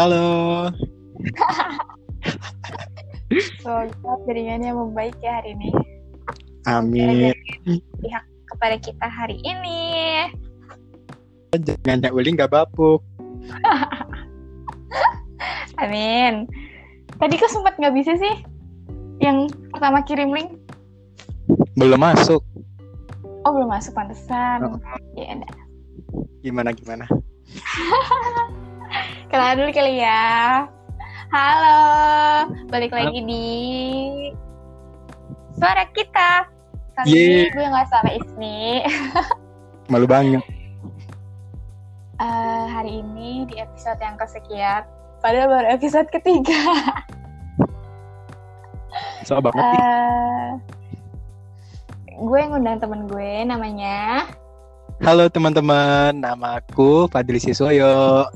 Halo. Semoga jaringannya membaik ya hari ini. Amin. Pihak kepada kita hari ini. Jangan Nyak Uli nggak bapuk. Amin. Tadi kok sempat nggak bisa sih? Yang pertama kirim link? Belum masuk. Oh belum masuk pantesan. Oh. Ya. Gimana gimana? Kenalan dulu kali ya. Halo, balik lagi di suara kita. Kali ini Yeay. gue nggak sama Ismi. Malu banget. Eh, hari ini di episode yang kesekian. Padahal baru episode ketiga. So banget. Eh, gue ngundang temen gue namanya Halo teman-teman, nama aku Fadli Siswoyo.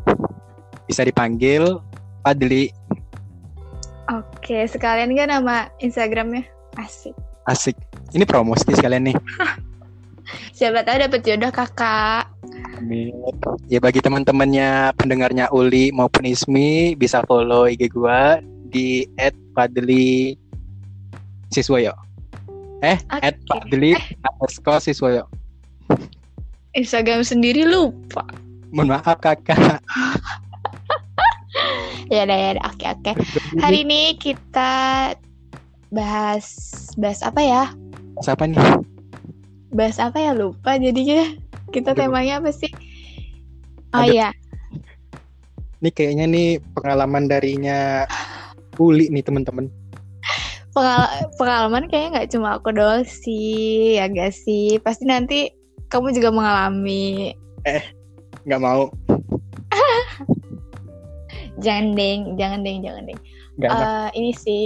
Bisa dipanggil Fadli. Oke sekalian gak nama Instagramnya asik Asik. Ini promosi sekalian nih. siapa tahu dapet jodoh kakak Amin. Ya bagi teman-temannya pendengarnya Uli maupun Ismi bisa follow IG gua di @fadli siswoyo. Eh, Oke. at Fadli underscore siswoyo. Instagram sendiri lupa Mohon maaf kakak. ya udah ya udah. oke oke hari ini kita bahas bahas apa ya siapa nih? bahas apa ya lupa jadinya kita Aduh. temanya apa sih oh Aduh. iya Ini kayaknya nih pengalaman darinya Uli nih teman-teman. Pengal- pengalaman kayaknya nggak cuma aku doang sih ya gak sih pasti nanti kamu juga mengalami Nggak mau. jangan deng jangan deng jangan deng enak. Eh, ini sih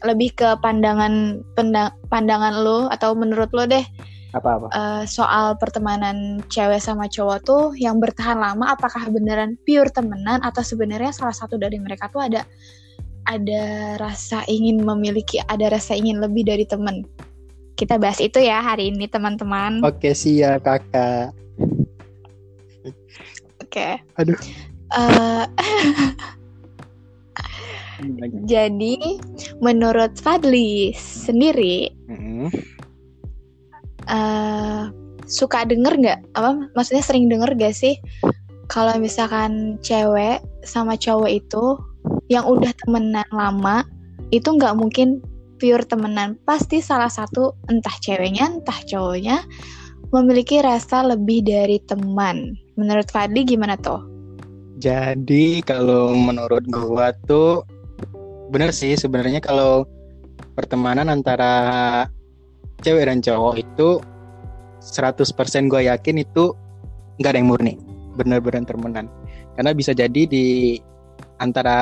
lebih ke pandangan penda- pandangan lo atau menurut lo deh Apa-apa. eh, soal pertemanan cewek sama cowok tuh yang bertahan lama apakah beneran pure temenan atau sebenarnya salah satu dari mereka tuh ada ada rasa ingin memiliki ada rasa ingin lebih dari temen kita bahas itu ya hari ini teman-teman Oke siap kakak. oke Aduh. Eh, jadi menurut Fadli sendiri Mm-mm. eh suka denger nggak? Apa maksudnya sering denger gak sih? Kalau misalkan cewek sama cowok itu yang udah temenan lama itu nggak mungkin pure temenan. Pasti salah satu entah ceweknya entah cowoknya memiliki rasa lebih dari teman. Menurut Fadli gimana tuh Jadi kalau menurut gua tuh bener sih sebenarnya kalau pertemanan antara cewek dan cowok itu 100% gua yakin itu nggak ada yang murni. Bener-bener temenan karena bisa jadi di antara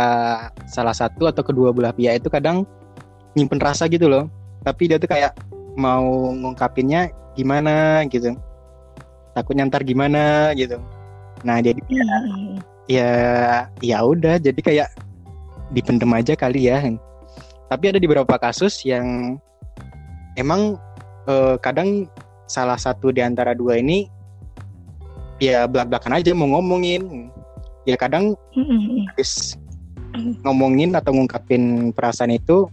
salah satu atau kedua belah pihak itu kadang nyimpen rasa gitu loh. Tapi dia tuh kayak mau ngungkapinnya gimana gitu. Takutnya ntar gimana gitu. Nah jadi Hmm. Ya ya udah. Jadi kayak dipendem aja kali ya. Tapi ada di beberapa kasus yang emang eh, kadang salah satu di antara dua ini ya belak belakan aja mau ngomongin. Ya kadang habis ngomongin atau ngungkapin perasaan itu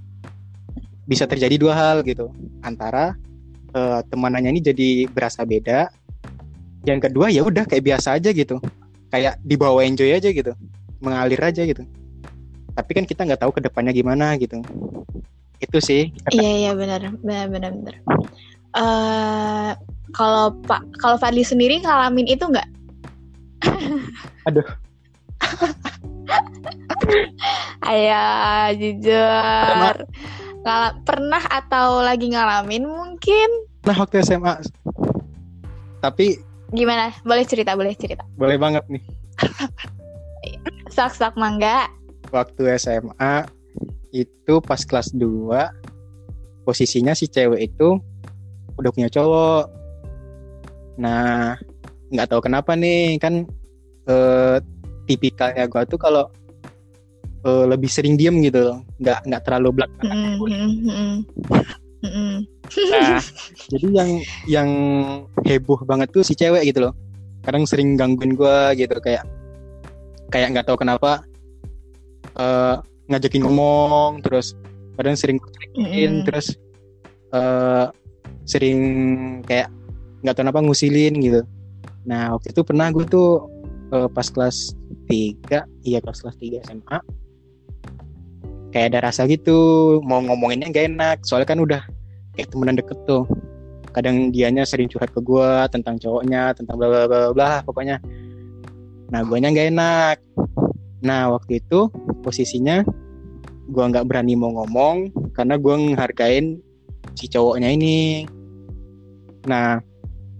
bisa terjadi dua hal gitu. Antara eh, temanannya ini jadi berasa beda. Yang kedua ya udah kayak biasa aja gitu kayak dibawa enjoy aja gitu mengalir aja gitu tapi kan kita nggak tahu ke depannya gimana gitu itu sih Iya iya benar benar benar benar. Eh kalau Pak kalau Fadli sendiri ngalamin itu nggak? Aduh. Ayo jujur. Ngala- pernah atau lagi ngalamin mungkin? nah waktu SMA tapi Gimana? Boleh cerita, boleh cerita. boleh banget nih Sak-sak mangga. waktu SMA itu pas kelas 2 posisinya si cewek itu udah punya cowok nah nggak tahu kenapa nih kan eh, tipikalnya gua tuh kalau eh, lebih sering diem gitu nggak nggak terlalu belak Mm, mm, nah jadi yang yang heboh banget tuh si cewek gitu loh. Kadang sering gangguin gua gitu kayak kayak nggak tahu kenapa eh, ngajakin ngomong terus kadang sering Mm-mm. terus eh, sering kayak nggak tahu apa ngusilin gitu. Nah waktu itu pernah gue tuh eh, pas kelas 3 iya kelas kelas 3 SMA kayak ada rasa gitu mau ngomonginnya gak enak soalnya kan udah kayak temenan deket tuh. Kadang dianya sering curhat ke gue tentang cowoknya tentang bla bla bla bla pokoknya. Nah guanya nggak enak. Nah waktu itu posisinya gua nggak berani mau ngomong karena gua ngehargain si cowoknya ini. Nah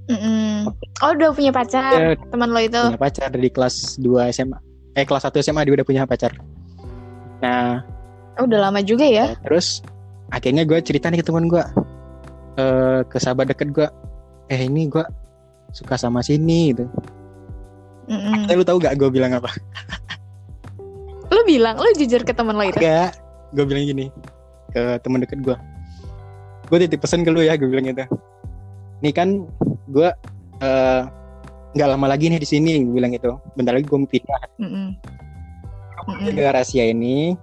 Mm-mm. Oh udah punya pacar dia teman lo itu. punya pacar dari kelas 2 SMA eh kelas 1 SMA dia udah punya pacar. Nah Oh, udah lama juga ya. terus akhirnya gue cerita nih ke teman gue eh ke sahabat deket gue eh ini gue suka sama sini gitu Mm-mm. Eh, lu tahu gak gue bilang apa Lo bilang lo jujur ke teman lo itu. Enggak, gue bilang gini ke teman deket gue. Gue titip pesan ke lu ya, gue bilang gitu. Nih kan gue eh, nggak lama lagi nih di sini, gue bilang gitu. Bentar lagi gue mau pindah. Mm-mm. Mm-mm. Jaga rahasia ini.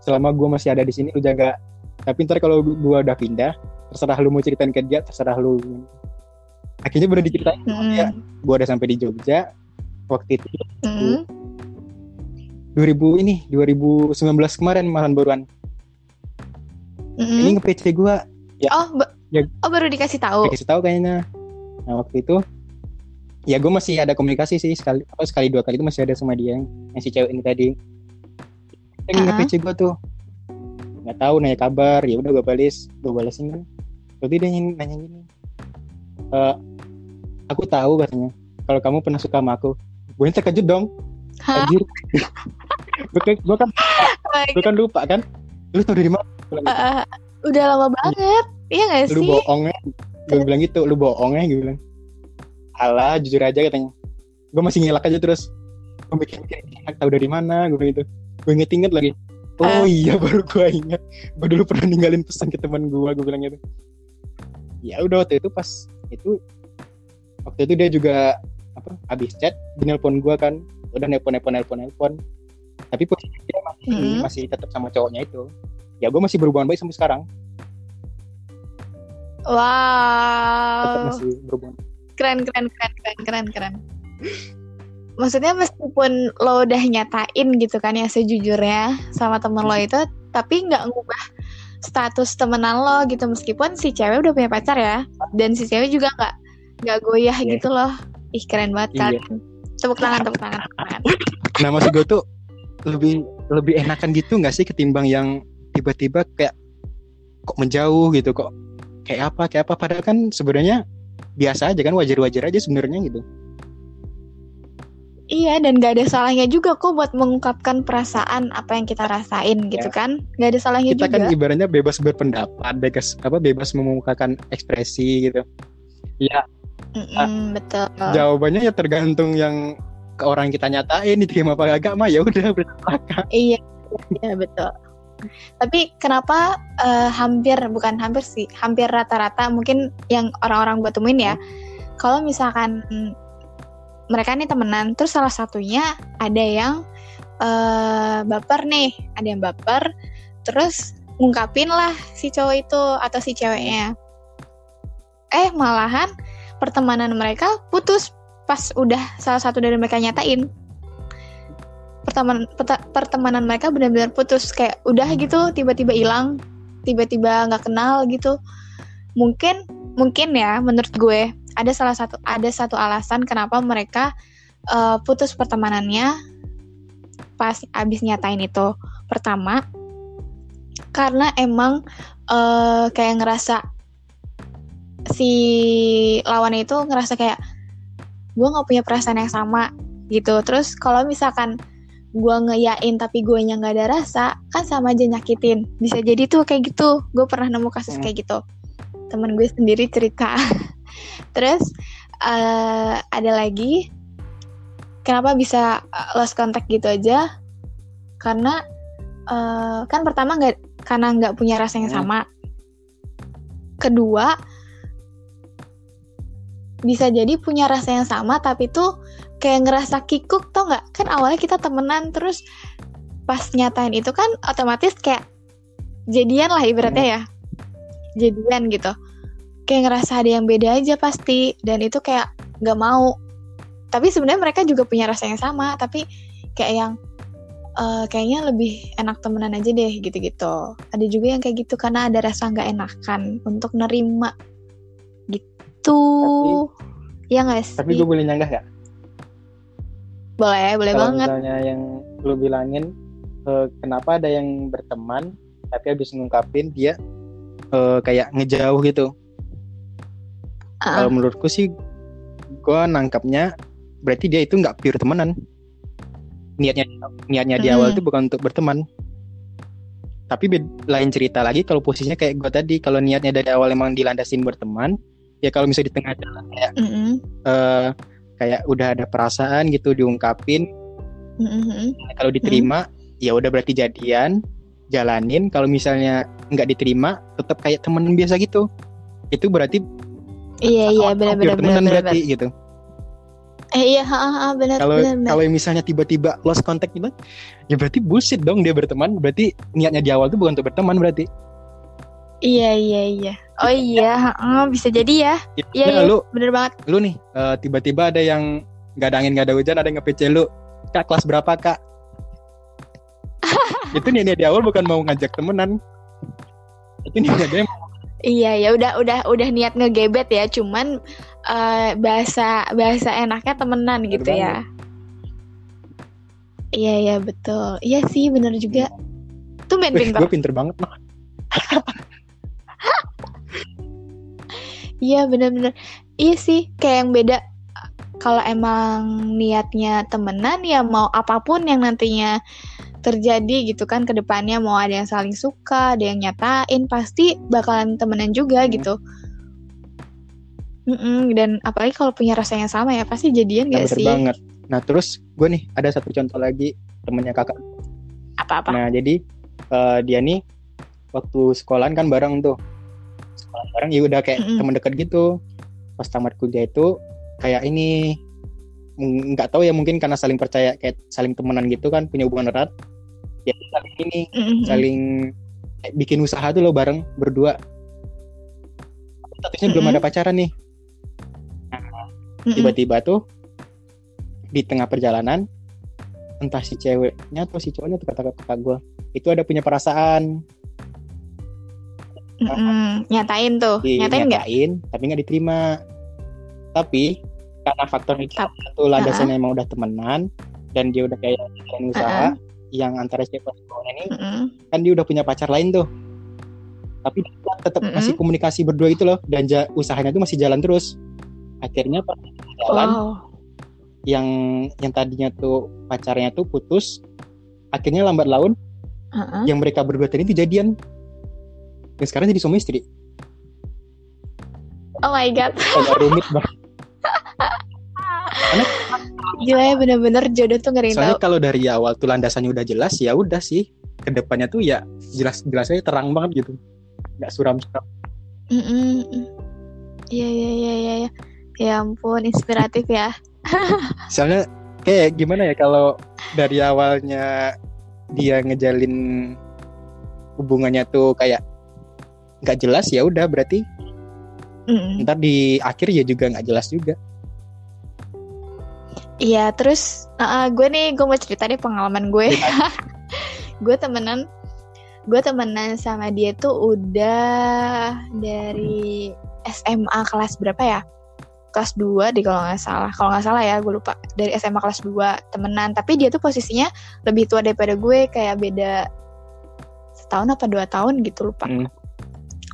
Selama gue masih ada di sini, lu jaga. Tapi ntar kalau gue udah pindah, terserah lu mau ceritain ke dia, terserah lu. Akhirnya bener diceritain. Mm-mm. Ya. Gue udah sampai di Jogja. Waktu itu Mm-mm. 2000 ini 2019 kemarin malahan baruan. Mm-mm. Ini nge-PC gue Oh, ba- Ya. oh baru dikasih tahu. dikasih tahu kayaknya nah waktu itu ya gue masih ada komunikasi sih sekali apa sekali dua kali itu masih ada sama dia yang, yang si cewek ini tadi yang Uh-uh. nge-PC gue tuh nggak tahu nanya kabar ya udah gue balas gue balasin kan berarti dia nanya, nanya gini. "Eh, aku tahu katanya kalau kamu pernah suka sama aku gue terkejut dong? Anjir. Gue kan gue kan Oh kan lupa kan? Lu tau dari mana? Ah, udah lama banget. Iya gak lu sih? bohong ya? Gue bilang gitu lu bohong ya? Gue bilang alah jujur aja katanya. Gue masih ngelak aja terus. Gue mikir mikir tahu dari mana? Gue bilang gitu. Gue inget inget lagi. Oh iya baru gue inget gue dulu pernah ninggalin pesan ke teman gue gue bilang gitu ya udah waktu itu pas itu waktu itu dia juga apa habis chat di nelpon gue kan udah nelpon nelpon nelpon nelpon tapi posisi dia masih Mm-mm. masih tetap sama cowoknya itu ya gue masih berhubungan baik sampai sekarang tetap Wow. masih berhubungan Keren, keren, keren, keren, keren, keren. Maksudnya meskipun lo udah nyatain gitu kan ya sejujurnya sama temen lo itu, tapi nggak ngubah status temenan lo gitu meskipun si cewek udah punya pacar ya, dan si cewek juga nggak nggak goyah Iya. gitu loh. Ih keren banget Iya. kalian. Tepuk tangan, tepuk tangan, tepuk tangan. Nah maksud gue tuh lebih lebih enakan gitu nggak sih ketimbang yang tiba-tiba kayak kok menjauh gitu kok kayak apa kayak apa padahal kan sebenarnya biasa aja kan wajar-wajar aja sebenarnya gitu. Iya, dan gak ada salahnya juga kok buat mengungkapkan perasaan apa yang kita rasain gitu Ya. kan. Gak ada salahnya Kita juga. kan ibaratnya bebas berpendapat, bebas apa bebas mengemukakan ekspresi gitu. Ya Mm-mm, betul. jawabannya ya tergantung yang ke orang kita nyatain diterima apa agak mah ya udah. Iya, iya betul. Tapi kenapa eh, hampir bukan hampir sih, hampir rata-rata mungkin yang orang-orang gue temuin ya, kalau misalkan mm, mereka nih temenan, terus salah satunya ada yang eh, baper nih, ada yang baper, terus ngungkapin lah si cowok itu atau si ceweknya. Eh malahan pertemanan mereka putus pas udah salah satu dari mereka nyatain. Pertemanan mereka benar-benar putus. Kayak udah gitu tiba-tiba hilang tiba-tiba nggak kenal gitu. Mungkin mungkin ya menurut gue ada salah satu ada satu alasan kenapa mereka eh, putus pertemanannya pas abis nyatain itu. Pertama karena emang eh, kayak ngerasa si lawan itu ngerasa kayak gue nggak punya perasaan yang sama gitu. Terus kalau misalkan gue ngeyain tapi gue nya nggak ada rasa kan sama aja nyakitin. Bisa jadi tuh kayak gitu. Gue pernah nemu kasus Hmm. kayak gitu. Temen gue sendiri cerita terus eh, ada lagi kenapa bisa eh, lost contact gitu aja? Karena eh, kan pertama nggak karena nggak punya rasa yang Hmm. sama. Kedua bisa jadi punya rasa yang sama tapi tuh kayak ngerasa kikuk tau nggak? Kan awalnya kita temenan terus pas nyatain itu kan otomatis kayak jadian lah ibaratnya ya. Jadian gitu kayak ngerasa ada yang beda aja pasti. Dan itu kayak nggak mau. Tapi sebenarnya mereka juga punya rasa yang sama. Tapi kayak yang eh, kayaknya lebih enak temenan aja deh gitu-gitu. Ada juga yang kayak gitu karena ada rasa nggak enakan untuk nerima. Gitu. Ya nggak sih? Tapi gue boleh nyanggah ya? boleh boleh Kalau banget. misalnya yang lu bilangin eh, kenapa ada yang berteman tapi habis ngungkapin dia eh, kayak ngejauh gitu. Ah. Kalau menurutku sih gue nangkapnya berarti dia itu nggak pure temenan. Niatnya niatnya di awal Hmm. itu bukan untuk berteman. Tapi lain cerita lagi kalau posisinya kayak gue tadi kalau niatnya dari awal emang dilandasin berteman ya kalau misalnya di tengah jalan kayak Mm-mm. eh, kayak udah ada perasaan gitu diungkapin Mm-mm. kalau diterima ya udah berarti jadian jalanin kalau misalnya nggak diterima tetap kayak temen biasa gitu itu berarti iya iya pure benar berarti gitu. Eh iya ha, ha, benar kalau kalau misalnya tiba-tiba lost contact gitu ya berarti bullshit dong dia berteman. Berarti niatnya di awal tuh bukan untuk berteman berarti. Iya iya iya. Oh iya. ha, bisa jadi ya. Iya, Ya, iya. lu bener banget. lu nih eh, tiba-tiba ada yang nggak ada angin nggak ada hujan ada yang nge-PC lu kak kelas berapa kak? Itu niatnya di awal bukan mau ngajak temenan. Itu niatnya dia iya ya udah udah udah niat ngegebet ya cuman eh, bahasa bahasa enaknya temenan Bener gitu ya. iya iya betul. Iya sih bener juga. Tuh main Wih, pintar gue pinter banget mah Iya bener-bener Iya sih kayak yang beda. Kalau emang niatnya temenan ya mau apa pun yang nantinya terjadi gitu kan ke depannya mau ada yang saling suka, ada yang nyatain pasti bakalan temenan juga Hmm. gitu. Mm-mm, dan apalagi kalau punya rasa yang sama ya pasti jadian Ya, gak sih? banget. Nah terus gue nih ada satu contoh lagi temennya kakak. Apa-apa? Nah jadi eh, dia nih waktu sekolahan kan bareng tuh. Sekolah bareng ya udah kayak Mm-mm. teman dekat gitu. Pas tamat kuliah itu kayak ini nggak tahu ya mungkin karena saling percaya kayak saling temenan gitu kan punya hubungan erat. Ya saling ini Mm-mm. saling bikin usaha tuh loh bareng berdua. Statusnya belum Mm-mm. ada pacaran nih. Mm-mm. tiba-tiba tuh di tengah perjalanan entah si ceweknya atau si cowoknya tuh kata kakak gue itu ada punya perasaan Mm-mm. Nyatain tuh, di nyatain nggak? nyatain tapi nggak diterima tapi karena faktor itu satu landasannya emang udah temenan dan dia udah kayak usaha Uh-uh. Yang antara si cowoknya ini Mm-mm. kan dia udah punya pacar lain tuh tapi dia tetap Mm-mm. masih komunikasi berdua itu loh dan ja- usahanya tuh masih jalan terus akhirnya pas jalan Wow. yang yang tadinya tuh pacarnya tuh putus akhirnya lambat laun Uh-uh. yang mereka berdua tadi itu jadian dan sekarang jadi suami istri Oh my god. agak rumit banget Gila ya bener-bener jodoh tuh ngeri soalnya kalau dari awal tuh landasannya udah jelas ya udah sih ke depannya tuh ya jelas jelasnya terang banget gitu nggak suram suram Mm-mm. Iya iya iya iya. iya. Ya ampun inspiratif ya. soalnya kayak gimana ya kalau dari awalnya dia ngejalin hubungannya tuh kayak nggak jelas ya udah berarti Mm-mm. ntar di akhir ya juga nggak jelas juga Iya terus uh, gue nih gue mau cerita nih pengalaman gue. gue temenan gue temenan sama dia tuh udah dari SMA kelas berapa ya? Kelas 2 deh kalau nggak salah. Kalau nggak salah ya gue lupa. Dari SMA kelas 2 temenan. Tapi dia tuh posisinya lebih tua daripada gue kayak beda setahun apa dua tahun gitu lupa. Hmm.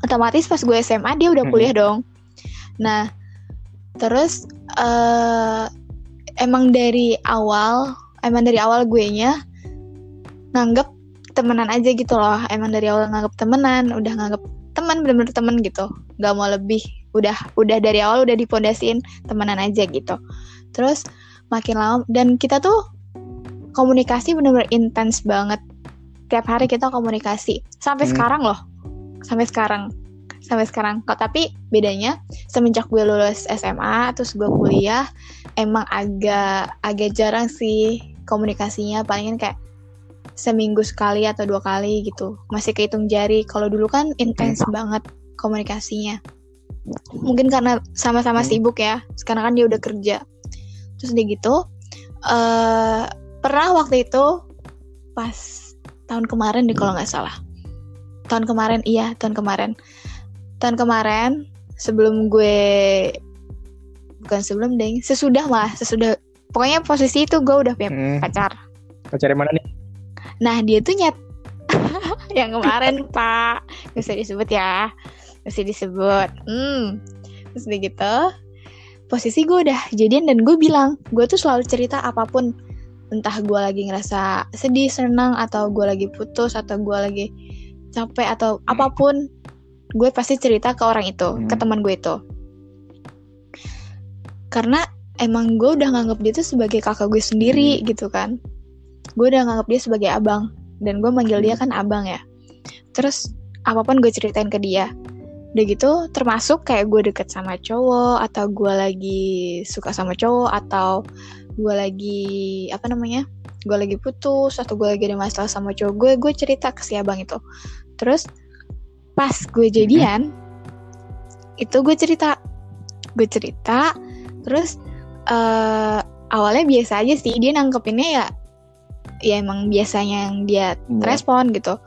Otomatis pas gue SMA dia udah Hmm. kuliah dong. Nah terus eh emang dari awal emang dari awal gue nya nganggep temenan aja gitu loh. Emang dari awal nganggep temenan udah nganggep teman bener-bener temen gitu. Nggak mau lebih. Udah udah dari awal udah dipondasiin temenan aja gitu. Terus makin lama dan kita tuh komunikasi bener-bener intens banget. Tiap hari kita komunikasi. Sampai Hmm. sekarang loh. Sampai sekarang sampai sekarang. Kok tapi bedanya semenjak gue lulus SMA terus gue kuliah emang agak agak jarang sih komunikasinya. Palingan kayak seminggu sekali atau dua kali gitu. Masih kehitung jari. Kalau dulu kan intens banget komunikasinya. Mungkin karena sama-sama Hmm. sibuk ya. Sekarang kan dia udah kerja. Terus dia gitu eh pernah waktu itu pas tahun kemarin deh kalau nggak salah. Tahun kemarin iya tahun kemarin tahun kemarin sebelum gue bukan sebelum deh sesudah malah sesudah pokoknya posisi itu gue udah punya Hmm. pacar Pacar yang mana nih? Nah dia tuh nyet yang kemarin pak Gak usah disebut ya Gak usah disebut hmm. Terus udah gitu Posisi gue udah jadian dan gue bilang Gue tuh selalu cerita apa pun Entah gue lagi ngerasa sedih, senang Atau gue lagi putus Atau gue lagi capek Atau apa pun Gue pasti cerita ke orang itu Hmm. Ke teman gue itu. Karena emang gue udah nganggap dia tuh sebagai kakak gue sendiri gitu kan. Gue udah nganggap dia sebagai abang dan gue manggil dia kan abang ya. Terus apa pun gue ceritain ke dia udah gitu termasuk kayak gue deket sama cowok atau gue lagi suka sama cowok atau gue lagi apa namanya gue lagi putus atau gue lagi ada masalah sama cowok gue gue cerita ke si abang itu. Terus pas gue jadian itu gue cerita gue cerita terus eh awalnya biasa aja sih dia nangkepinnya ya ya emang biasanya yang dia Iya. respon gitu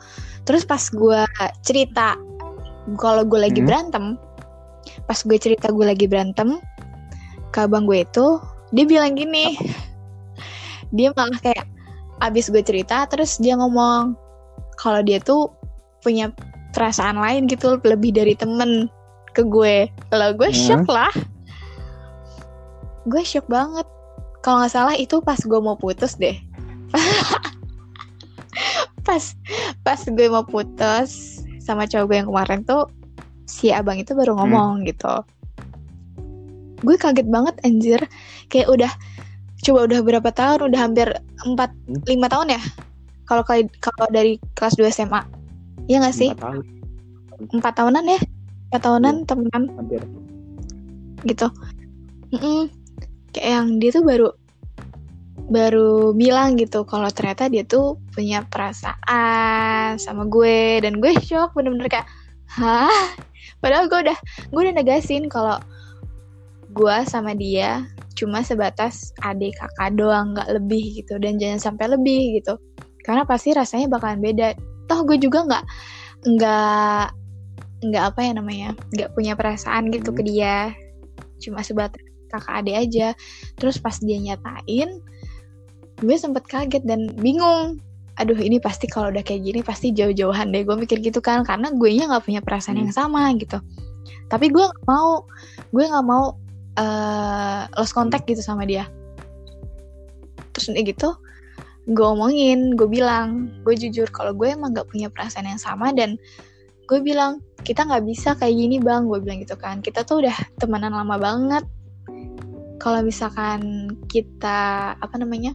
terus pas gue cerita kalau gue lagi Hmm. berantem pas gue cerita gue lagi berantem ke abang gue itu dia bilang gini dia malah kayak abis gue cerita terus dia ngomong kalau dia tuh punya perasaan lain gitu lebih dari temen ke gue. Kalau gue Hmm. shock lah. Gue shock banget. Kalau nggak salah itu pas gue mau putus deh. Pas pas gue mau putus sama cowok gue yang kemarin tuh si abang itu baru ngomong gitu. Gue kaget banget anjir. Kayak udah coba udah berapa tahun? Udah hampir 4 Hmm. 5 tahun ya? Kalau kalau dari kelas 2 SMA Iya gak sih? Empat tahun. Empat tahunan ya? Empat tahunan temenan. Hampir. gitu. Mm-mm. kayak yang dia tuh baru baru bilang gitu kalau ternyata dia tuh punya perasaan sama gue. Dan gue shock bener-bener kayak hah? Padahal gue udah gue udah negasin kalau gue sama dia cuma sebatas adik kakak doang nggak lebih gitu. Dan jangan sampai lebih gitu. Karena pasti rasanya bakalan beda toh gue juga nggak nggak nggak apa ya namanya nggak punya perasaan gitu ke Hmm. dia. Cuma sebatas kakak adik aja. Terus pas dia nyatain gue sempet kaget dan bingung. Aduh ini pasti kalau udah kayak gini pasti jauh-jauhan deh. Gue mikir gitu kan karena gue nya nggak punya perasaan yang sama gitu. Tapi gue nggak mau gue nggak mau eh lost contact gitu sama dia. Terus udah gitu gue omongin gue bilang gue jujur kalau gue emang nggak punya perasaan yang sama dan gue bilang kita nggak bisa kayak gini bang gue bilang gitu kan. Kita tuh udah temenan lama banget. Kalau misalkan kita apa namanya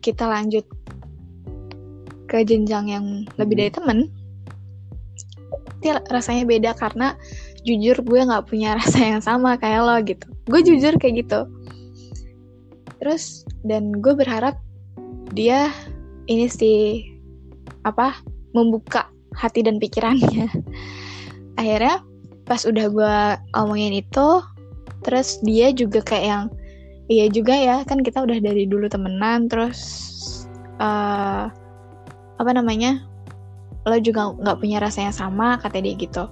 kita lanjut ke jenjang yang lebih dari temen pasti rasanya beda karena jujur gue nggak punya rasa yang sama kayak lo gitu. Gue jujur kayak gitu. Terus dan gue berharap dia ini sih apa membuka hati dan pikirannya. Akhirnya pas udah gue omongin itu terus dia juga kayak yang iya juga ya kan kita udah dari dulu temenan terus eh apa namanya lo juga nggak punya rasa yang sama kata dia gitu.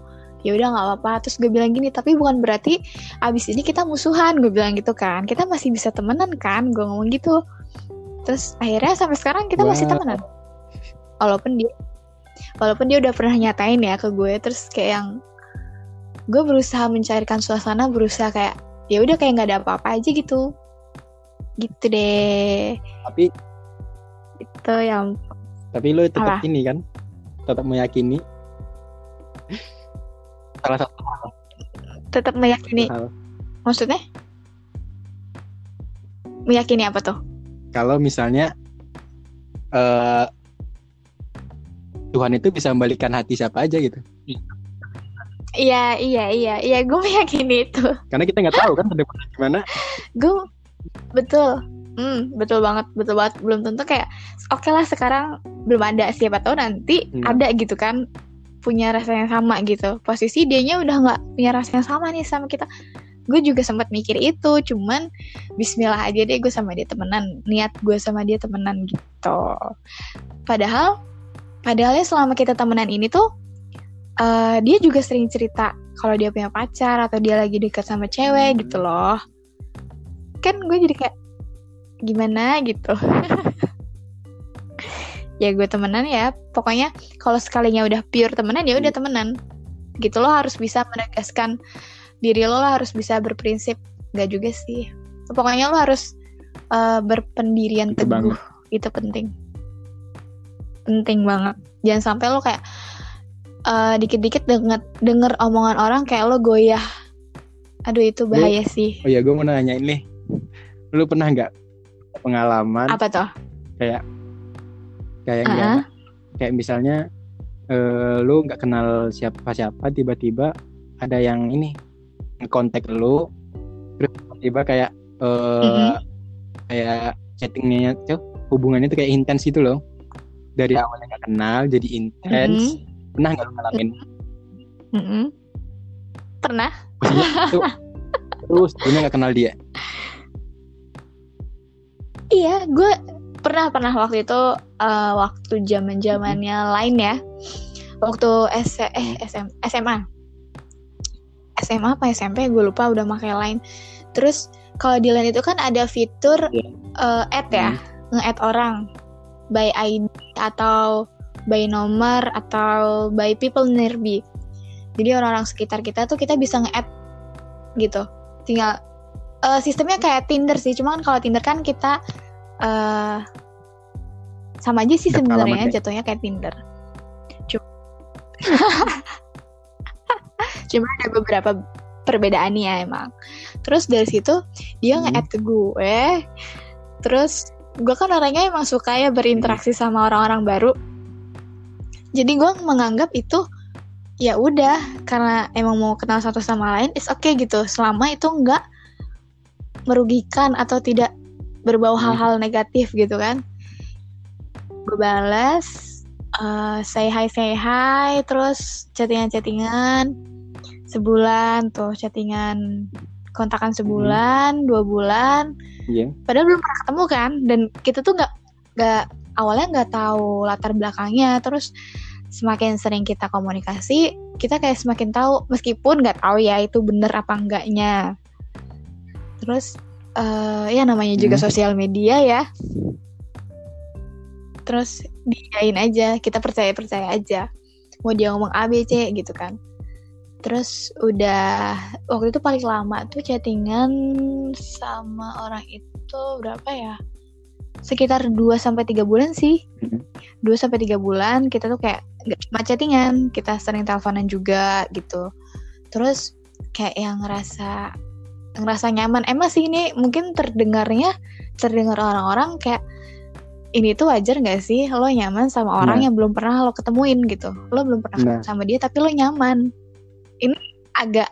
Ya udah nggak apa-apa. Terus gue bilang gini tapi bukan berarti abis ini kita musuhan gue bilang gitu kan. Kita masih bisa temenan kan? Gue ngomong gitu terus akhirnya sampai sekarang kita masih Wow. temenan. Walaupun dia walaupun dia udah pernah nyatain ya ke gue terus kayak yang gue berusaha mencairkan suasana berusaha kayak ya udah kayak nggak ada apa-apa aja gitu. Gitu deh. Tapi itu yang tapi lo tetap Apa? ini kan? Tetap meyakini? Salah satu tetap meyakini. Hal. Maksudnya? Meyakini apa tuh kalau misalnya eh Tuhan itu bisa membalikkan hati siapa aja gitu iya iya iya iya gue meyakini itu karena kita nggak tahu kan ke depannya gimana gue betul Hmm, betul banget, betul banget. Belum tentu kayak oke lah sekarang belum ada siapa tahu nanti Hmm. ada gitu kan punya rasa yang sama gitu. Posisi dianya udah nggak punya rasa yang sama nih sama kita. Gue juga sempat mikir itu, cuman Bismillah aja deh gue sama dia temenan. Niat gue sama dia temenan gitu. Padahal, padahalnya selama kita temenan ini tuh eh, dia juga sering cerita kalau dia punya pacar atau dia lagi dekat sama cewek Hmm. gitu loh. Kan gue jadi kayak gimana gitu. ya gue temenan ya. Pokoknya kalau sekalinya udah pure temenan ya udah temenan. Gitu lo harus bisa menegaskan diri lo, lo harus bisa berprinsip. Gak juga sih. Pokoknya lo harus eh, berpendirian Itu teguh. banget. Itu penting. Penting banget. Jangan sampai lo kayak eh, dikit-dikit denger denger omongan orang kayak lo goyah. Aduh itu bahaya sih. Oh ya, gue mau nanya ini. Lu pernah nggak pengalaman Apa tuh? kayak kayak Ah. nggak kayak misalnya eh, lu nggak kenal siapa-siapa tiba-tiba ada yang ini ngekontak lu terus tiba-tiba kayak eh Mm-mm. kayak chattingnya tuh hubungannya tuh kayak intens gitu loh dari awalnya nggak kenal jadi intens Mm-mm. pernah nggak lu ngalamin Mm-mm. Pernah? terus lu nggak kenal dia Iya, gue pernah pernah waktu itu eh, waktu zaman zamannya lain ya. Waktu S eh SM, SMA. SMA apa SMP gue lupa udah pakai line. Terus kalau di line itu kan ada fitur Iya. eh, add ya, nge-add orang by ID atau by nomor atau by people nearby. Jadi orang-orang sekitar kita tuh kita bisa nge-add gitu. Tinggal eh, sistemnya kayak Tinder sih, cuman kalau Tinder kan kita eh sama aja sih sebenarnya jatuhnya kayak Tinder. Cuma, cuma ada beberapa perbedaannya ya emang. Terus dari situ dia Hmm. nge-add ke gue. Terus gue kan orangnya emang suka ya berinteraksi sama orang-orang baru. Jadi gue menganggap itu ya udah karena emang mau kenal satu sama lain, it's okay gitu. Selama itu nggak merugikan atau tidak berbau Hmm. hal-hal negatif gitu kan. Gue balas, eh, say hi say hi, terus chattingan-chattingan sebulan tuh chattingan kontakan sebulan, dua bulan, iya. Padahal belum pernah ketemu kan dan kita tuh nggak nggak awalnya nggak tahu latar belakangnya. Terus semakin sering kita komunikasi kita kayak semakin tahu meskipun nggak tahu ya itu bener apa enggaknya. Terus eh, ya namanya juga Hmm. sosial media ya. Terus diain aja kita percaya percaya aja. Mau dia ngomong A B C gitu kan terus udah waktu itu paling lama tuh chattingan sama orang itu berapa ya? Sekitar 2 sampai tiga bulan sih. Mhm. 2 sampai tiga bulan kita tuh kayak nggak cuma chattingan kita sering teleponan juga gitu. Terus kayak yang ngerasa ngerasa nyaman. Emang sih ini mungkin terdengarnya terdengar orang-orang kayak ini tuh wajar nggak sih lo nyaman sama orang Nah. yang belum pernah lo ketemuin? gitu. Lo belum pernah Nah. sama dia tapi lo nyaman ini agak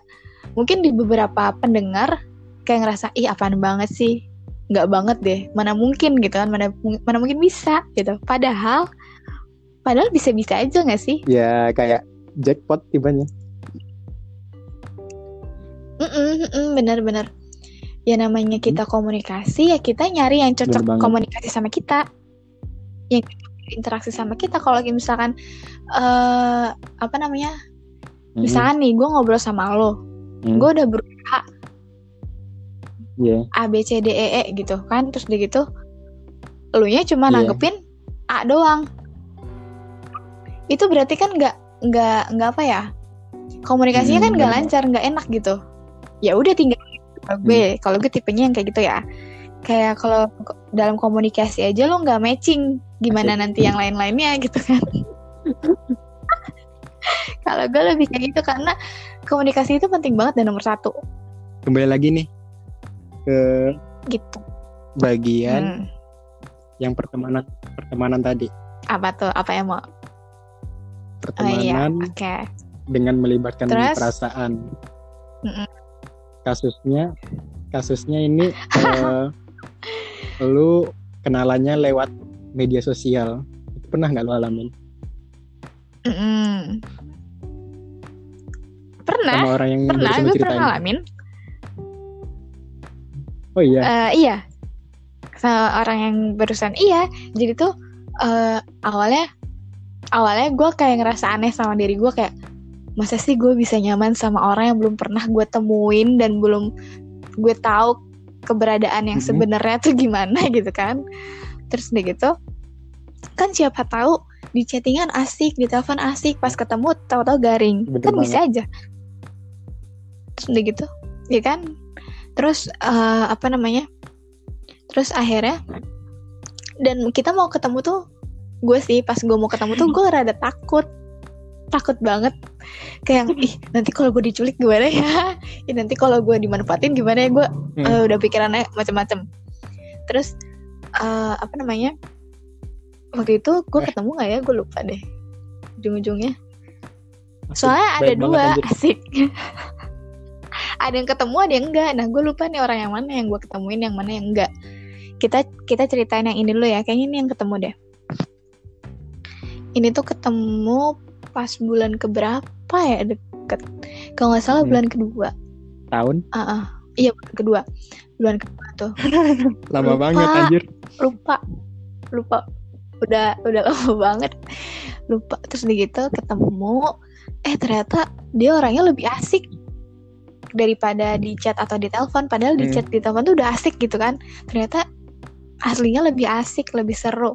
mungkin di beberapa pendengar kayak ngerasa ih apaan banget sih? Nggak banget deh. Mana mungkin gitu kan. Mana mana mungkin bisa gitu. Padahal padahal bisa-bisa aja nggak sih? Ya kayak jackpot tibanya bener-bener ya namanya kita komunikasi ya kita nyari yang cocok komunikasi sama kita. Yang interaksi sama kita. Kalau misalkan eh apa namanya Mhm. misalkan nih gue ngobrol sama lo Hmm. gue udah berusaha Iya. A B C D E E gitu kan terus udah gitu lu nya cuma Iya. nanggepin A doang itu berarti kan nggak nggak nggak apa ya komunikasinya Hmm, kan nggak lancar nggak enak gitu ya udah tinggal kalau gue Hmm. kalau gue tipenya yang kayak gitu ya kayak kalau dalam komunikasi aja lo nggak matching gimana nanti yang lain-lainnya gitu kan kalau gue lebih kayak gitu karena komunikasi itu penting banget dan nomor satu. Kembali lagi nih ke gitu. bagian Hmm. yang pertemanan pertemanan tadi. Apa tuh? Apa yang mau? Oh iya pertemanan oke. dengan melibatkan Terus? perasaan. Mm-mm. kasusnya kasusnya ini eh, lu kenalannya lewat media sosial. Itu pernah nggak lu alamin Mm-mm. pernah? Sama orang yang pernah gue pernah ngalamin. Oh iya? Eh, iya. Sama orang yang barusan. Iya jadi tuh eh, awalnya awalnya gue kayak ngerasa aneh sama diri gue kayak masa sih gue bisa nyaman sama orang yang belum pernah gue temuin dan belum gue tahu keberadaan yang Mhm. sebenarnya tuh gimana gitu kan. Terus udah gitu kan siapa tahu di chattingan asik di telepon asik pas ketemu tahu-tahu garing. Bener kan bisa aja. Terus udah gitu ya kan? Terus eh, apa namanya? Terus akhirnya dan kita mau ketemu tuh gue sih pas gue mau ketemu tuh gue rada takut. Takut banget. Kayak ih nanti kalau gue diculik gimana ya? Ih, nanti kalau gue dimanfaatin gimana ya? Gue Hmm. eh, udah pikirannya macam-macam terus eh, apa namanya waktu itu gue Eh. ketemu nggak ya? Gue lupa deh. Ujung-ujungnya. Asik, soalnya ada dua anjir. asik. Ada yang ketemu ada yang enggak nah gue lupa nih orang yang mana yang gue ketemuin yang mana yang enggak kita kita ceritain yang ini dulu ya. Kayaknya ini yang ketemu deh. Ini tuh ketemu pas bulan keberapa ya? Deket. Kalau nggak salah Hmm. bulan kedua. Tahun? Ah ah. iya bulan kedua. Bulan kedua tuh. Lama Lupa. banget anjir. Lupa. Lupa udah udah lama banget. Lupa. Terus gitu ketemu. Eh ternyata dia orangnya lebih asik daripada di chat atau di telepon. Padahal di Hmm. chat di telepon tuh udah asik gitu kan. Ternyata aslinya lebih asik lebih seru.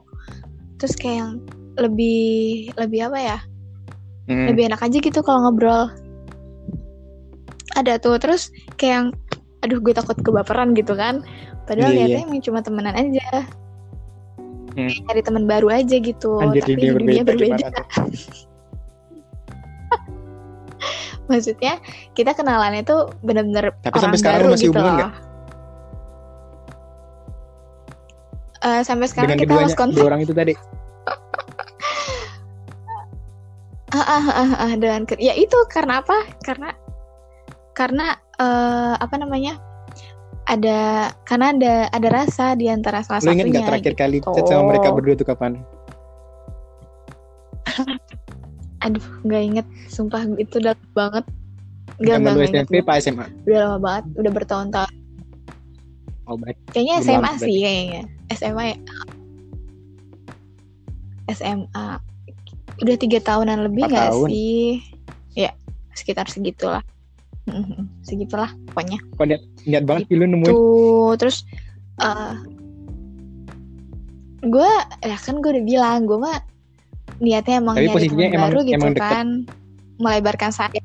Terus kayak yang lebih lebih apa ya? Hmm. lebih enak aja gitu kalau ngobrol. Ada tuh. Terus kayak yang aduh gue takut kebaperan gitu kan. Padahal Iya, lihatnya emang cuma temenan aja Hmm. Nyari teman baru aja gitu. Anjir, tapi dunia dunia berbeda, berbeda. maksudnya kita kenalannya tuh bener-bener Tapi orang sampai sekarang baru masih gitu hubungan loh? Eh, sampai sekarang dengan kita lost kontak. dua orang itu tadi? Ah, ah, ah, ah, dengan ke- ya itu karena apa? Karena karena eh, apa namanya ada karena ada ada rasa di antara salah lu satunya inget nggak terakhir kali gitu. chat sama mereka berdua tuh kapan? Aduh nggak inget. Sumpah itu udah banget. Nggak zaman lu inget SMP apa SMA udah lama banget udah bertahun-tahun. Oh baik. Kayaknya Belum SMA lama sih kayaknya. SMA ya. SMA udah tiga tahunan lebih nggak tahun. sih? Ya sekitar segitulah segitulah pokoknya. Kok niat, niat banget sih lu nemuin? Tuh terus eh gue ya kan gue udah bilang gue mah niatnya emang Tapi nyari posisinya teman emang- baru gitu emang deket. kan. Melebarkan sayap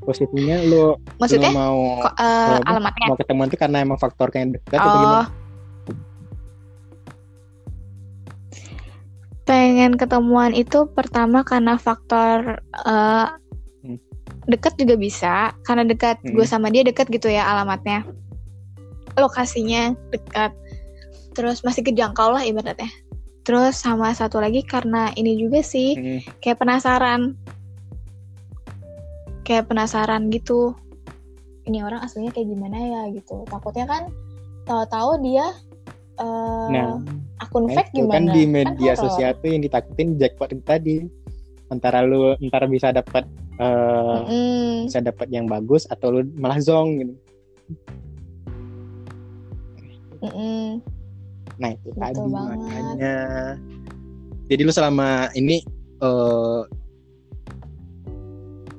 posisinya lu maksudnya lu mau kok eh, apa? alamatnya? Mau ketemuan tuh karena emang faktor kayak dekat atau oh. Gimana pengen ketemuan itu pertama karena faktor Hmm. Dekat juga bisa karena dekat Hmm. gue sama dia dekat gitu ya alamatnya lokasinya dekat terus masih kejangkau lah ibaratnya terus sama satu lagi karena ini juga sih Hmm. kayak penasaran kayak penasaran gitu ini orang aslinya kayak gimana ya gitu takutnya kan tahu-tahu dia eh, nah akun Nah, fake itu gimana kan di media horor. sosial tuh yang ditakutin jackpot itu tadi antara lu ntar bisa dapat eh, Mm-mm. bisa dapat yang bagus atau lu malah zong gitu Mm-mm. nah itu Betul tadi banget. makanya jadi lu selama ini eh,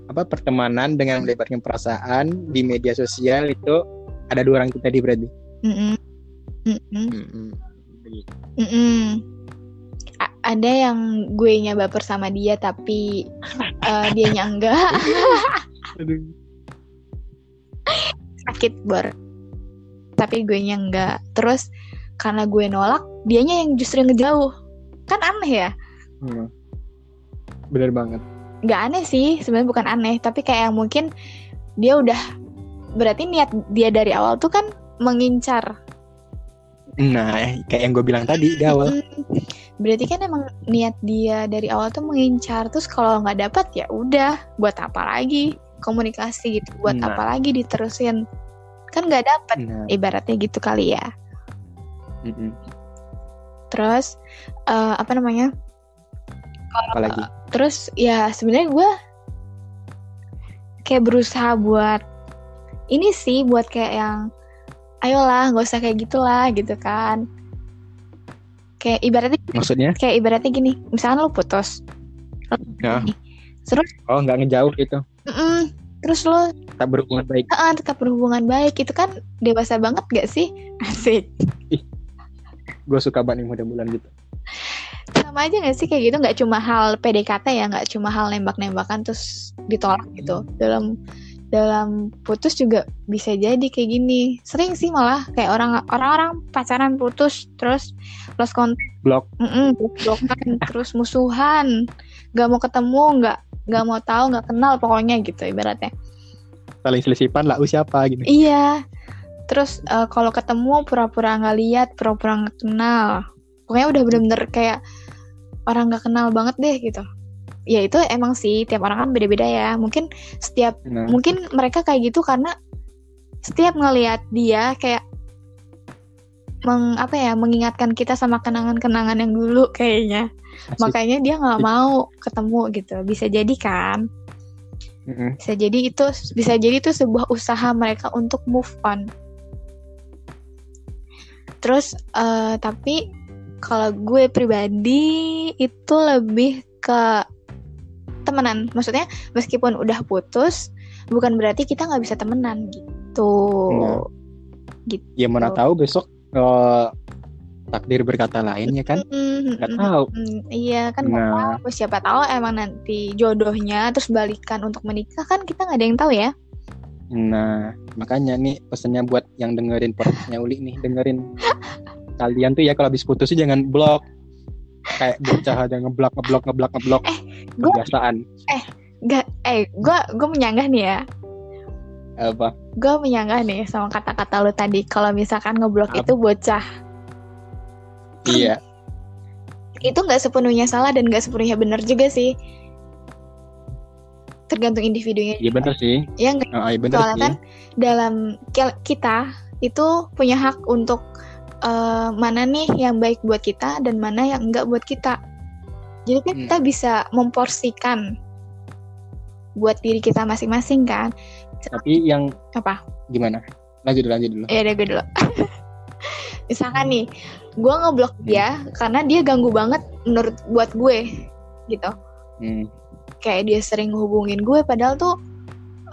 apa pertemanan dengan melebarkan perasaan di media sosial itu ada dua orang itu tadi berarti Mm-mm. Mm-mm. Mm-mm. Mm-mm. A- ada yang gue nya baper sama dia tapi eh, dianya enggak. Aduh. sakit bor. Tapi gue nya enggak. Terus karena gue nolak dianya yang justru ngejauh. Kan aneh ya? Hmm. bener banget. Nggak aneh sih sebenarnya bukan aneh. Tapi kayak yang mungkin dia udah berarti niat dia dari awal tuh kan mengincar. Nah kayak yang gue bilang tadi di awal. Berarti kan emang niat dia dari awal tuh mengincar terus kalau nggak dapat ya udah buat apa lagi? Komunikasi gitu buat Nah. apa lagi diterusin? Kan nggak dapat nah. ibaratnya gitu kali ya. Mm-mm. terus eh, apa namanya? Apalagi terus ya sebenarnya gue kayak berusaha buat ini sih buat kayak yang ayolah nggak usah kayak gitulah gitu kan kayak ibaratnya maksudnya? kayak ibaratnya gini misalkan lo putus. Ya. Terus? Oh nggak ngejauh gitu? Mm-mm, terus lo tak berhubungan baik? Ah, tetap berhubungan baik. Itu kan dewasa banget gak sih? Asik. Gue suka banget nih mudah-mudahan gitu. Sama aja gak sih kayak gitu? Nggak cuma hal PDKT ya nggak cuma hal nembak-nembakan terus ditolak gitu. Dalam dalam putus juga bisa jadi kayak gini. Sering sih malah kayak orang orang-orang pacaran putus terus lost contact. Blok. Mm blokan terus musuhan. Nggak mau ketemu nggak nggak mau tahu nggak kenal pokoknya gitu ibaratnya. Saling selisipan lah uh, siapa? gitu. Iya. Terus eh, kalau ketemu pura-pura nggak lihat pura-pura nggak kenal. Pokoknya udah bener-bener kayak orang nggak kenal banget deh gitu ya itu emang sih tiap orang kan beda-beda ya. Mungkin setiap nah, mungkin mereka kayak gitu karena setiap ngelihat dia kayak meng apa ya mengingatkan kita sama kenangan-kenangan yang dulu kayaknya. Asik. makanya dia nggak mau ketemu gitu. Bisa jadi kan? Bisa jadi itu bisa jadi itu sebuah usaha mereka untuk move on. Terus eh, tapi kalau gue pribadi itu lebih ke temenan. Maksudnya meskipun udah putus bukan berarti kita nggak bisa temenan gitu. Nah. ya mana tahu besok eh, takdir berkata lain ya kan? Nggak tahu. iya kan nah. tahu. Siapa tahu emang nanti jodohnya terus balikan untuk menikah kan kita nggak ada yang tahu ya. Nah makanya nih pesannya buat yang dengerin podcastnya Uli nih dengerin kalian tuh ya kalau habis putus tuh jangan blok kayak bocah aja ngeblok ngeblok ngeblok ngeblok gue kebiasaan Gak, eh, gue gue menyanggah nih ya. apa Gue menyanggah nih sama kata-kata lu tadi. Kalau misalkan ngeblok Apa? itu bocah, iya itu nggak sepenuhnya salah dan nggak sepenuhnya benar juga sih. Tergantung individunya. iya bener sih Ya nggak. Ah, iya bener Soalnya sih kan dalam ki- kita itu punya hak untuk eh, mana nih yang baik buat kita dan mana yang enggak buat kita. Jadi kan Hmm. kita bisa memporsikan buat diri kita masing-masing kan. tapi yang Apa? gimana lanjut dulu lanjut dulu Ya udah gue dulu. Misalkan nih, gue ngeblok dia karena dia ganggu banget menurut buat gue, gitu. Hmm. Kayak dia sering ngehubungin gue, padahal tuh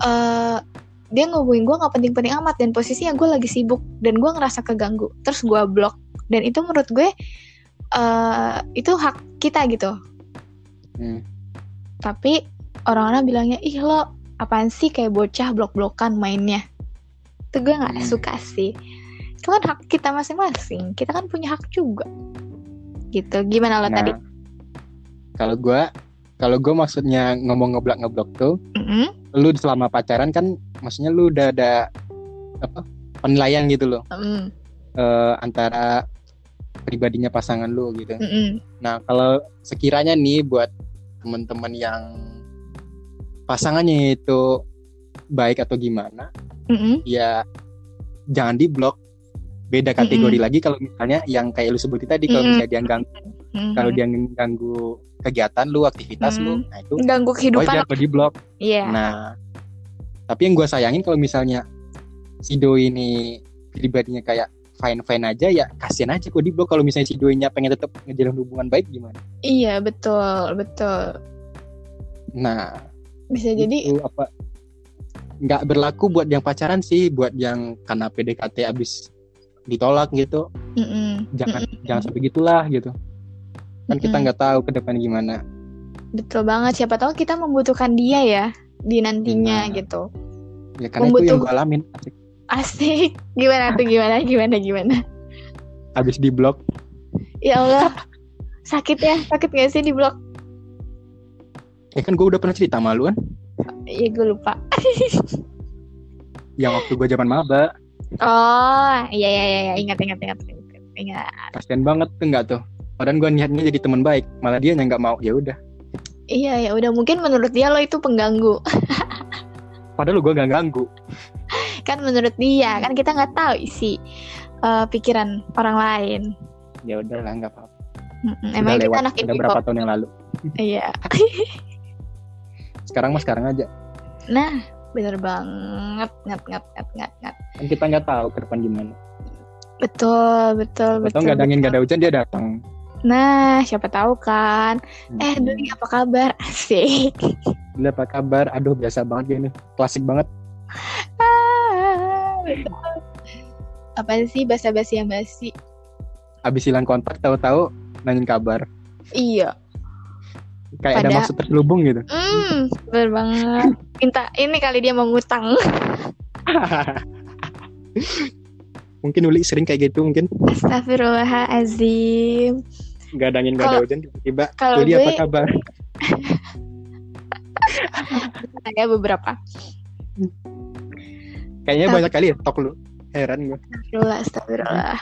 eh dia ngehubungin gue nggak penting-penting amat dan posisinya gue lagi sibuk dan gue ngerasa keganggu. Terus gue blok dan itu menurut gue eh itu hak kita gitu. Hmm. Tapi orang-orang bilangnya ih lo apaan sih kayak bocah blok-blokan mainnya. Itu gue nggak Hmm. suka sih. Itu kan hak kita masing-masing. Kita kan punya hak juga. Gitu. Gimana lo nah tadi? kalau gua kalau gue maksudnya ngomong ngeblok ngeblok tuh Mm-mm. Lu selama pacaran kan maksudnya lu udah ada apa penilaian gitu loh Mm-mm. eh, antara pribadinya pasangan lu gitu Mm-mm. Nah, kalau sekiranya nih buat teman-teman yang pasangannya itu baik atau gimana, Mm-mm. ya jangan diblok. Beda kategori Mm-mm. lagi kalau misalnya yang kayak lu sebutin tadi kalau Mm-mm. misalnya dia ganggu, Mm-mm. kalau dia ganggu kegiatan lu, aktivitas lu, Mm. nah itu ganggu kehidupan. wajar kalau diblok. Iya. Nah, tapi yang gue sayangin kalau misalnya si doi ini pribadinya kayak fine fine aja ya kasihan aja kok diblok kalau misalnya si doinya pengen tetap ngejalin hubungan baik gimana? Iya, betul, betul. Nah, Bisa jadi itu apa nggak berlaku buat yang pacaran sih buat yang karena PDKT abis ditolak gitu mm-mm. jangan Mm-mm. jangan sampai gitulah gitu kan kita nggak tahu ke depan gimana betul banget. Siapa tahu kita membutuhkan dia ya di nantinya Nah. gitu. ya karena itu yang Membutuh- gue alamin Asik. Asik. Gimana tuh gimana gimana gimana? abis di blok Ya Allah. Sakit ya? Sakit gak sih di blok? ya kan gue udah pernah cerita malu kan Iya gue lupa. yang waktu gue zaman maba Oh, iya iya iya iya. ingat ingat ingat ingat. ingat. kasian banget tuh nggak tuh padahal gue niatnya jadi teman baik malah dia yang nggak mau ya udah Iya ya udah mungkin menurut dia lo itu pengganggu. padahal gue gak ganggu Kan menurut dia kan kita nggak tahu isi eh, pikiran orang lain. Ya udahlah nggak apa-apa. Udah Emang kita lewat, anak udah berapa tahun yang lalu. Iya. Sekarang mah sekarang aja. Nah, bener banget, ngat ngat ngat ngat ngat. Kan kita nggak tahu ke depan gimana. Betul, betul, Atau betul. nggak ada angin betul. nggak ada hujan dia datang. Nah, siapa tahu kan. Eh, Hmm. Duli apa kabar? Asik. Dulu apa kabar? Aduh biasa banget gini. Klasik banget. Ah, betul. Apa sih basa-basi yang basi? Abis hilang kontak tahu-tahu nanyain kabar. Iya. Kayak ada Pada- maksud terselubung gitu. Hmm, bener banget. Minta ini kali dia mau ngutang. mungkin Uli sering kayak gitu mungkin Astagfirullahalazim. Nggak ada angin nggak ada hujan tiba-tiba kalau Uli apa gue- kabar Saya beberapa. kayaknya banyak kali ya tok lu heran gue Astagfirullah, astagfirullah.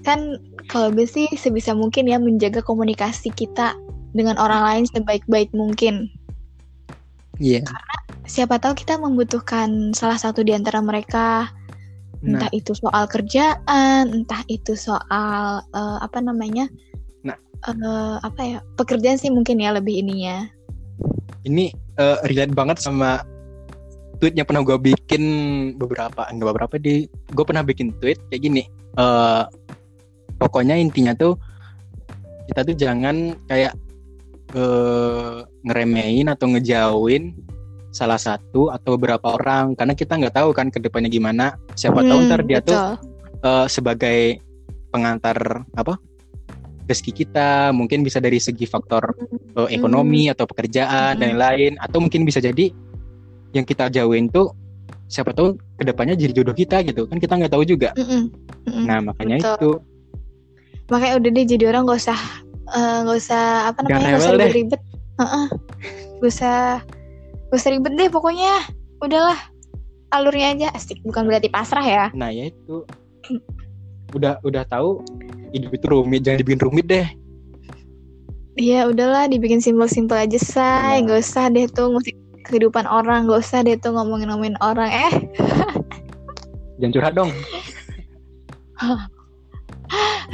kan kalau gue sih sebisa mungkin ya menjaga komunikasi kita dengan orang lain sebaik-baik mungkin. iya Siapa tahu kita membutuhkan salah satu di antara mereka, nah entah itu soal kerjaan, entah itu soal eh, apa namanya? Nah. Eh, apa ya? Pekerjaan sih mungkin ya lebih ininya. ini eh, relate banget sama tweet yang pernah gue bikin beberapa enggak beberapa di gue pernah bikin tweet kayak gini eh pokoknya intinya tuh kita tuh jangan kayak eh ngeremehin atau ngejauhin salah satu atau beberapa orang karena kita nggak tahu kan ke depannya gimana siapa tahu Hmm, ntar dia tuh betul. eh, sebagai pengantar apa rezeki kita mungkin bisa dari segi faktor eh, ekonomi atau pekerjaan dan lain-lain atau mungkin bisa jadi yang kita jauhin tuh siapa tahu ke depannya jadi jodoh kita gitu kan kita nggak tahu juga Mm-mm, mm-mm. nah makanya betul. itu makanya udah deh jadi orang gak usah eh, nggak usah apa namanya nggak usah deh. ribet-ribet Heeh. gak usah gak usah ribet deh pokoknya. Udahlah. Alurnya aja. Asik bukan berarti pasrah ya. Nah ya itu. Udah udah tahu hidup itu rumit. Jangan dibikin rumit deh. Iya udahlah. Dibikin simpel-simpel aja say. Benar. gak usah deh tuh ngusik kehidupan orang. Gak usah deh tuh ngomongin-ngomongin orang eh. Jangan curhat dong.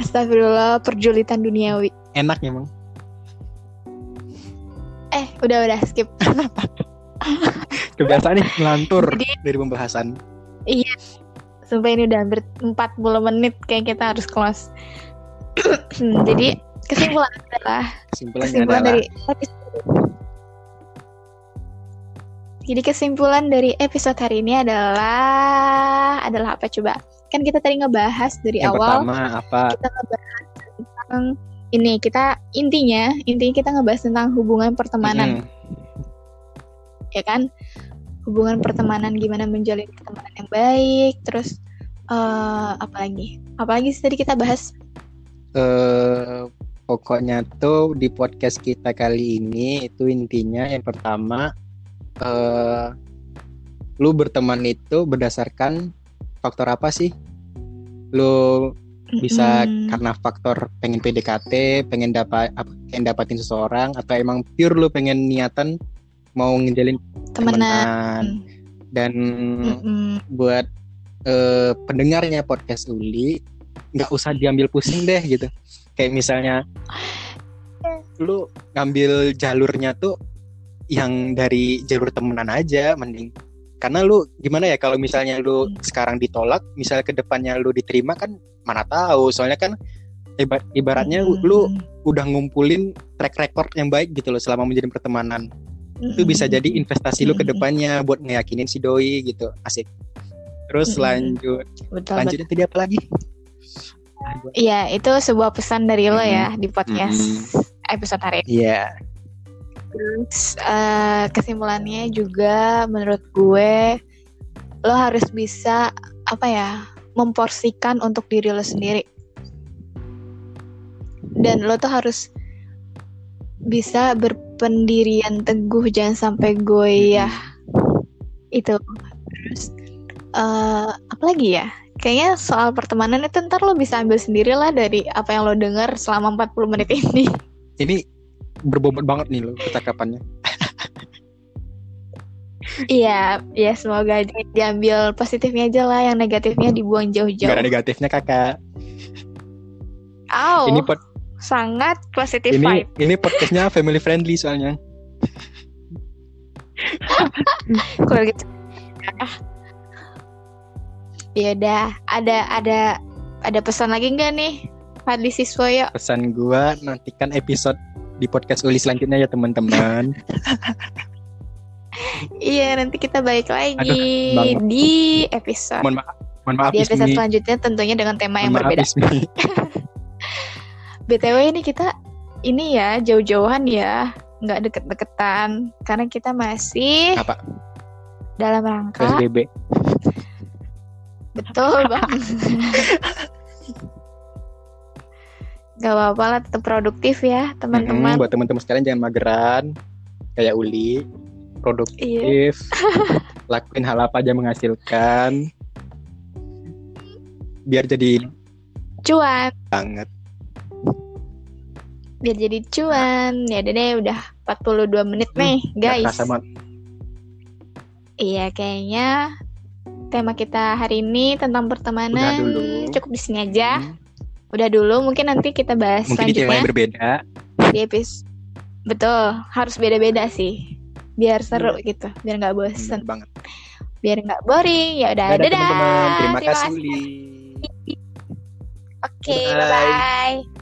Astagfirullah perjulitan duniawi. Enak emang. Eh udah udah. Skip kebiasaan nih ngelantur Jadi- dari pembahasan Sumpah ini udah hampir 40 menit kayak kita harus close. Hmm, Jadi kesimpulan adalah kesimpulan adalah dari episode Jadi kesimpulan dari episode hari ini adalah adalah apa coba? Kan kita tadi ngebahas dari yang awal pertama apa kita ngebahas tentang ini kita intinya intinya kita ngebahas tentang hubungan pertemanan Mm-mm. Ya kan hubungan pertemanan gimana menjalin pertemanan yang baik terus eh apa lagi apa lagi sih tadi kita bahas eh pokoknya tuh di podcast kita kali ini itu intinya yang pertama eh lu berteman itu berdasarkan faktor apa sih? Lu bisa Mm-mm. karena faktor pengen PDKT, pengen dapat apa pengen dapatin seseorang atau emang pure lu pengen niatan mau ngejalin temenan. temenan. Dan Mm-mm. buat eh, pendengarnya podcast Uli nggak usah diambil pusing deh gitu. Kayak misalnya lu ngambil jalurnya tuh yang dari jalur temenan aja mending. Karena lu gimana ya kalau misalnya lu sekarang ditolak misalnya ke depannya lu diterima kan mana tahu. Soalnya kan iba- ibaratnya Mm-mm. lu udah ngumpulin track record yang baik gitu loh selama menjadi pertemanan itu bisa jadi investasi lu ke depannya buat ngeyakinin si doi gitu. Asik. Terus lanjut. Betul, betul. lanjutnya tadi apa lagi? Iya, itu sebuah pesan dari lo ya di podcast Mm-mm. episode hari ini. iya. Terus eh, kesimpulannya juga menurut gue lo harus bisa apa ya memporsikan untuk diri lo sendiri. Dan lo tuh harus bisa berpendirian teguh jangan sampai goyah. Itu. Terus eh apa lagi ya? Kayaknya soal pertemanan itu ntar lo bisa ambil sendiri lah dari apa yang lo dengar selama 40 menit ini. ini berbobot banget nih lo percakapannya Iya, ya semoga di- diambil positifnya aja lah, yang negatifnya dibuang Gak ada jauh-jauh. negatifnya kakak. Au, Ini pod, sangat positif ini vibe. ini podcastnya family friendly soalnya. Keluarga ah. Ya udah, ada ada ada pesan lagi nggak nih, Fadli Siswoyo? Pesan gua nantikan episode di podcast Uli selanjutnya ya teman-teman. Iya, nanti kita balik lagi Bang. di episode mohon maaf, mohon maaf di episode Ismi. selanjutnya tentunya dengan tema yang maaf, berbeda. BTW ini kita ini ya jauh-jauhan ya, nggak deket-deketan karena kita masih Apa? dalam rangka PSBB. betul bang. Gak apa-apa lah, tetap produktif ya teman-teman. buat teman-teman sekalian jangan mageran kayak Uli. Iya. Produktif. lakuin hal apa aja menghasilkan. Biar jadi Cuan, banget. Biar jadi cuan. Ya deh, udah 42 menit nih, Nggak guys. Iya, kayaknya tema kita hari ini tentang pertemanan cukup di sini aja. Hmm, Udah dulu, mungkin nanti kita bahas Mungkin selanjutnya yang berbeda. di episode. Betul, harus beda-beda sih. Biar seru gitu, biar nggak bosen, Bener banget. biar nggak boring. Ya udah, Dadah, dadah. teman-teman. Terima kasih Uli. Oke, Bye. bye-bye.